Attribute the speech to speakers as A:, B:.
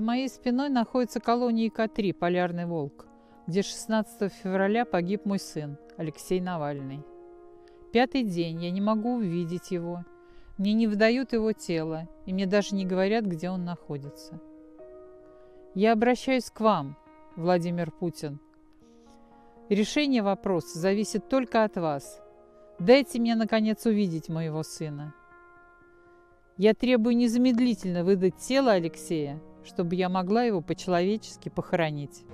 A: За моей спиной находится колония ИК-3 «Полярный волк», где 16 февраля погиб мой сын, Алексей Навальный. Пятый день, я не могу увидеть его. Мне не выдают его тело, и мне даже не говорят, где он находится. Я обращаюсь к вам, Владимир Путин. Решение вопроса зависит только от вас. Дайте мне, наконец, увидеть моего сына. Я требую незамедлительно выдать тело Алексея, чтобы я могла его по-человечески похоронить.